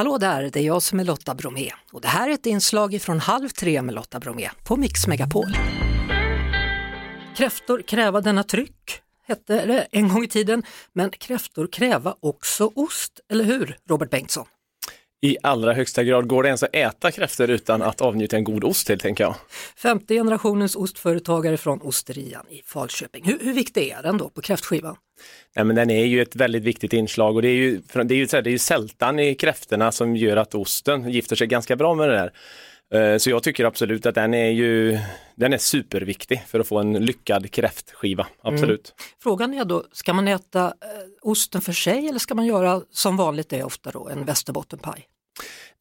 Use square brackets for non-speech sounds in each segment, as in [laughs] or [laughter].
Hallå där, det är jag som är Lotta Bromé och det här är ett inslag från Halv tre med Lotta Bromé på Mix Megapol. Kräftor kräva denna tryck hette det en gång i tiden, men kräftor kräva också ost, eller hur Robert Bengtsson? I allra högsta grad. Går det ens att äta kräftor utan att avnjuta en god ost till, tänker jag? Femte generationens ostföretagare från Osterian i Falköping. Hur, hur viktig är den då på kräftskivan? Nej, men den är ju ett väldigt viktigt inslag och det är ju, det är ju, det är ju sältan i kräftorna som gör att osten gifter sig ganska bra med det där. Eh, så jag tycker absolut att den är ju den är superviktig för att få en lyckad kräftskiva. Absolut. Mm. Frågan är då, ska man äta eh, osten för sig eller ska man göra som vanligt är ofta då, en västerbottenpaj?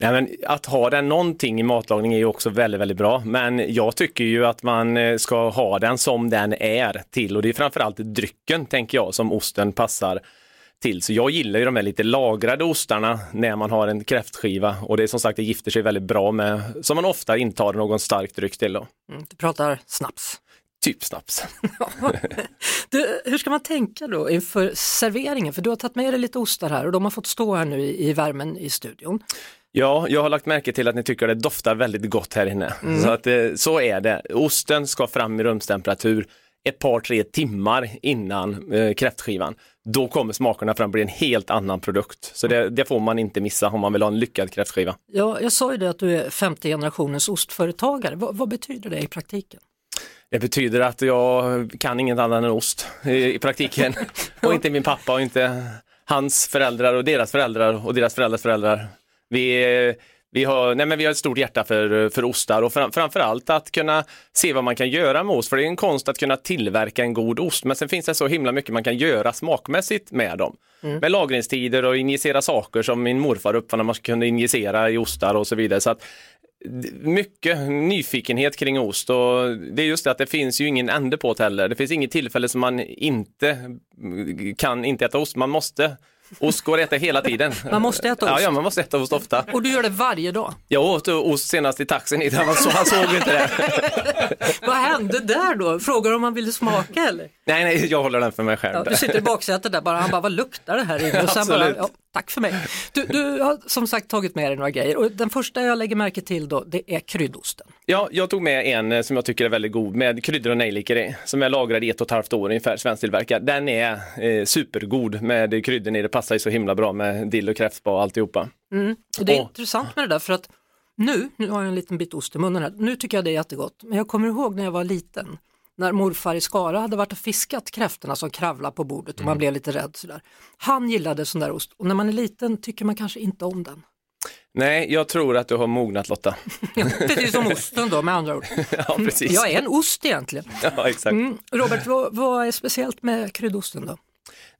Nej, men att ha den någonting i matlagning är ju också väldigt, väldigt bra. Men jag tycker ju att man eh, ska ha den som den är till och det är framförallt drycken, tänker jag, som osten passar till. Så jag gillar ju de här lite lagrade ostarna när man har en kräftskiva och det är som sagt, det gifter sig väldigt bra med, som man ofta intar någon stark dryck till. Då. Mm, du pratar snaps. Typ snaps. [laughs] du, hur ska man tänka då inför serveringen? För du har tagit med dig lite ostar här och de har fått stå här nu i, i värmen i studion. Ja, jag har lagt märke till att ni tycker att det doftar väldigt gott här inne. Mm. Så, att, eh, så är det. Osten ska fram i rumstemperatur ett par, tre timmar innan eh, kräftskivan. Då kommer smakerna fram blir en helt annan produkt. Så det, det, får man inte missa om man vill ha en lyckad kräftskiva. Ja, jag sa ju det att du är femte generationens ostföretagare. vad, vad betyder det i praktiken? Det betyder att jag kan inget annat än ost i, praktiken. [laughs] och inte min pappa och inte hans föräldrar och deras föräldrar och deras föräldrars föräldrar. Vi vi har, nej men vi har ett stort hjärta för, för ostar och fram, framförallt att kunna se vad man kan göra med ost. För det är en konst att kunna tillverka en god ost. Men sen finns det så himla mycket man kan göra smakmässigt med dem. Mm. Med lagringstider och injicera saker som min morfar uppfann man kunde injicera i ostar och så vidare. Så att, mycket nyfikenhet kring ost och det är just det att det finns ju ingen ände på det heller. Det finns inget tillfälle som man inte kan inte äta ost. Man måste Ost går att äta hela tiden. [laughs] Man måste äta ost? Ja, ja, man måste äta ost ofta. Och du gör det varje dag? Jag åt ost senast i taxin han, så, han såg inte det. [laughs] Vad hände där då? Frågar om han ville smaka eller? Nej, nej, jag håller den för mig själv. Ja, du sitter i baksätet där bara, han bara, vad luktar det här inne? Och sen bara, ja, tack för mig. Du, du har som sagt tagit med dig några grejer och den första jag lägger märke till då, det är kryddosten. Ja, jag tog med en eh, som jag tycker är väldigt god med kryddor och nejlikor i, som är lagrad i ett och ett halvt år ungefär, svensktillverkad. Den är eh, supergod med kryddor i, det passar ju så himla bra med dill och kräftspa och alltihopa. Mm. Och det är och, intressant med det där för att nu, nu har jag en liten bit ost i munnen här, nu tycker jag det är jättegott, men jag kommer ihåg när jag var liten när morfar i Skara hade varit och fiskat kräftorna som kravlade på bordet och mm. man blev lite rädd sådär. Han gillade sån där ost och när man är liten tycker man kanske inte om den. Nej, jag tror att du har mognat Lotta. [laughs] precis som osten då med andra ord. [laughs] ja, precis. Jag är en ost egentligen. [laughs] Ja, exakt. Mm. Robert, vad, vad är speciellt med kryddosten då?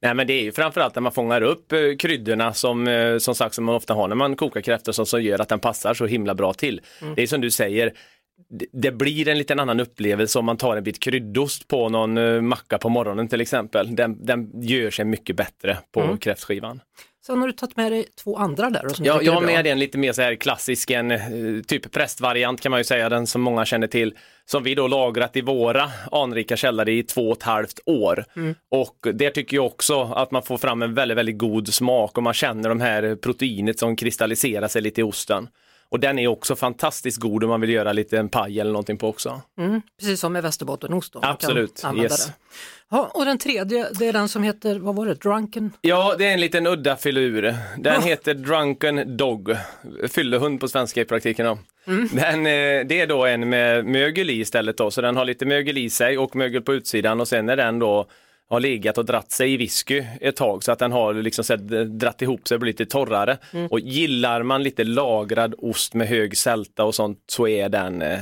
Nej men det är ju framförallt när man fångar upp eh, kryddorna som, eh, som sagt som man ofta har när man kokar kräftor som, som gör att den passar så himla bra till. Mm. Det är som du säger, det blir en liten annan upplevelse om man tar en bit kryddost på någon eh, macka på morgonen till exempel. Den, den gör sig mycket bättre på mm. kräftskivan. Sen har du tagit med dig två andra där. som ja, jag har med en lite mer så här klassisk, en eh, typ prästvariant kan man ju säga, den som många känner till. Som vi då lagrat i våra anrika källare i två och ett halvt år. Mm. Och det tycker jag också att man får fram en väldigt, väldigt god smak och man känner de här proteinet som kristalliserar sig lite i osten. Och den är också fantastiskt god om man vill göra lite en paj eller någonting på också. Mm, precis som med västerbottenost. Absolut, yes. Ja, och den tredje, det är den som heter, vad var det, Drunken? Ja, det är en liten udda filur. Den heter Drunken Dog, fyllehund på svenska i praktiken. Då. Mm. Den, eh, det är då en med mögel i istället då, så den har lite mögel i sig och mögel på utsidan och sen är den då har legat och dratt sig i whisky ett tag så att den har liksom så dratt ihop sig och blivit lite torrare. Mm. Och gillar man lite lagrad ost med hög sälta och sånt så är den eh,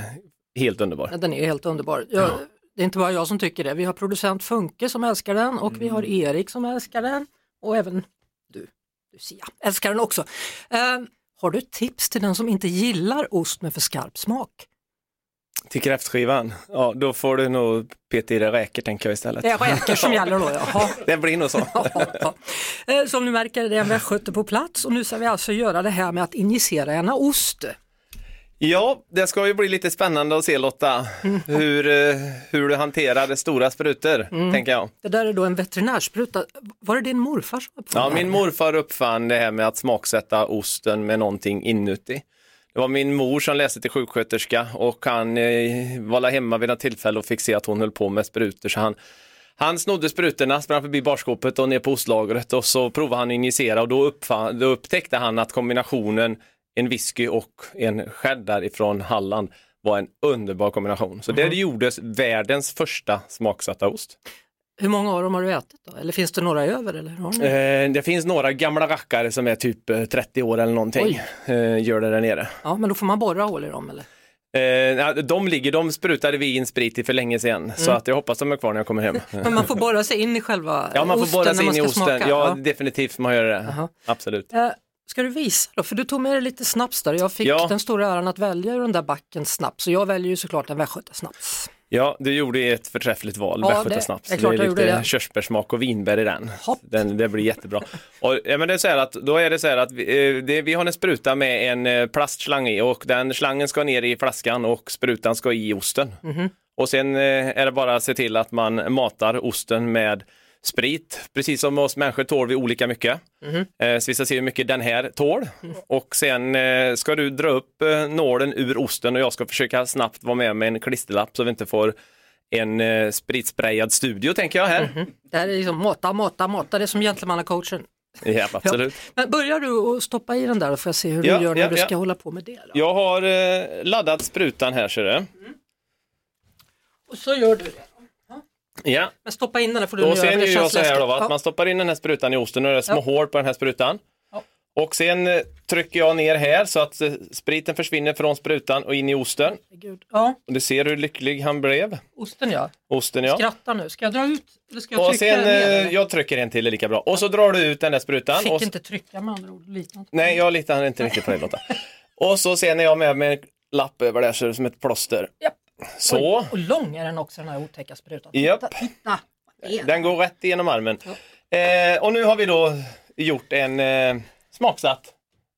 helt underbar. Ja, den är helt underbar. Jag, det är inte bara jag som tycker det. Vi har producent Funke som älskar den och mm. vi har mm. Erik som älskar den och även du, Lucia, älskar den också. Uh, har du tips till den som inte gillar ost med för skarp smak? Till kräftskivan? Ja, då får du nog peta i dig räkor tänker jag istället. Det är räkor som gäller då, jaha. [laughs] Det blir nog så. Eh, som ni märker, det är en västgöte på plats och nu ska vi alltså göra det här med att injicera en ost. Ja, det ska ju bli lite spännande att se Lotta, hur, eh, hur du hanterar stora sprutor, tänker jag. Det där är då en veterinärspruta. Var det din morfar som uppfann Ja, min morfar uppfann det här med att smaksätta osten med någonting inuti. Det var min mor som läste till sjuksköterska och han eh, var hemma vid något tillfälle och fick se att hon höll på med sprutor så han han snodde sprutorna, sprang förbi barskåpet och ner på ostlagret och så provade han att injicera och då, uppfann, då upptäckte han att kombinationen en whisky och en cheddar ifrån Halland var en underbar kombination. Så det gjordes världens första smaksatta ost. Hur många av dem har du ätit då? Eller finns det några över? Eller har ni? Eh, det finns några gamla rackare som är typ eh, 30 år eller någonting, eh, gör det där nere. Ja, men då får man borra hål i dem eller? Eh, ja, de ligger, de sprutade vi in sprit i för länge sedan, så att jag hoppas de är kvar när jag kommer hem. [laughs] Men man får borra sig in i själva Ja, man får osten borra sig in i osten. smaka. Ja, definitivt får man göra det. Jaha. Absolut. Eh, Ska du visa då? För du tog med dig lite snaps där. Jag fick Ja. den stora äran att välja ur den där backen snaps. Så jag väljer ju såklart en västgötasnaps. Ja, du gjorde ett förträffligt val, Ja, västgötasnaps. det är det är jag gjorde lite det. körsbärssmak och vinbär i den. Hopp. den. Det blir jättebra. Och, ja, men det är så här att, då är det så här att vi, eh, det, vi har en spruta med en eh, plastslang i och den slangen ska ner i flaskan och sprutan ska i osten. Mhm. Och sen eh, är det bara att se till att man matar osten med sprit. Precis som oss människor tål vi olika mycket. Eh, Så vi ska se hur mycket den här tål. Och sen eh, ska du dra upp eh, nålen ur osten och jag ska försöka snabbt vara med med en klisterlapp så vi inte får en eh, spritsprayad studio tänker jag här. Det här är liksom mata, mata, mata. Det är som gentlemannacoachen. [laughs] Ja, absolut. Men börjar du att stoppa i den där och får jag se hur Ja, du gör när ja, du ja. ska hålla på med det. Då. Jag har laddat sprutan här ser du. Och så gör du det. Ja, Men stoppa in den där får du Då det gör jag så här då, va? att Ja. man stoppar in den här sprutan i osten och det är små Ja. hål på den här sprutan. Ja. Och sen eh, trycker jag ner här så att eh, spriten försvinner från sprutan och in i osten. Gud. Ja, Och du ser hur lycklig han blev. osten ja. Osten ja. Skratta nu. Ska jag dra ut eller ska jag Och trycka sen, ner? eh, jag trycker en till är lika bra. Och så drar du ut den där sprutan. Fick och, inte trycka med andra ord. Lita inte på Nej, jag litar inte riktigt på dig Lotta. [laughs] Och så sen är jag med med en lapp över det är som ett plåster. Japp. Så, Oj, och lång är den också den här otäcka sprutan. Japp. Titta, den går rätt igenom armen. Eh, och nu har vi då gjort en eh, smaksatt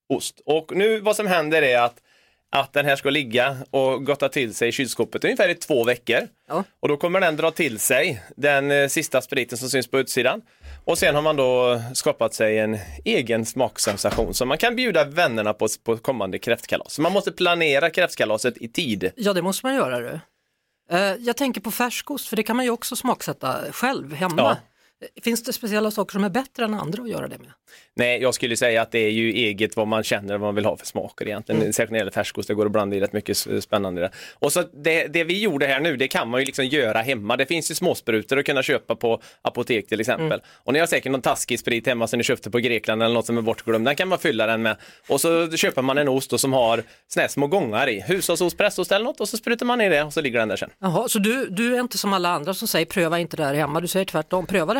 ost. Och nu vad som händer är att, att den här ska ligga och gotta till sig i kylskåpet ungefär i två veckor. Ja. Och då kommer den dra till sig den eh, sista spriten som syns på utsidan. Och sen har man då skapat sig en egen smaksensation som man kan bjuda vännerna på på kommande kräftkalas. Så man måste planera kräftkalaset i tid. Ja, det måste man göra. Du. Eh, Jag tänker på färskost, för det kan man ju också smaksätta själv hemma. Finns det speciella saker som är bättre än andra att göra det med? Nej, jag skulle säga att det är ju eget vad man känner vad man vill ha för smaker egentligen. Mm. Särskilt när det gäller färskost, det går att blanda i rätt mycket spännande. Och så det, det vi gjorde här nu, det kan man ju liksom göra hemma. Det finns ju småsprutor att kunna köpa på apotek till exempel. Mm. Och ni har säkert någon taskig sprit hemma som ni köpte på Grekland eller något som är bortglömd. Den kan man fylla den med. Och så köper man en ost som har såna här små gångar i. Hushållsost, pressost eller något och så sprutar man i det och så ligger den där sen. Jaha, så du, du är inte som alla andra som säger pröva inte det här hemma, du säger tvärtom, pröva det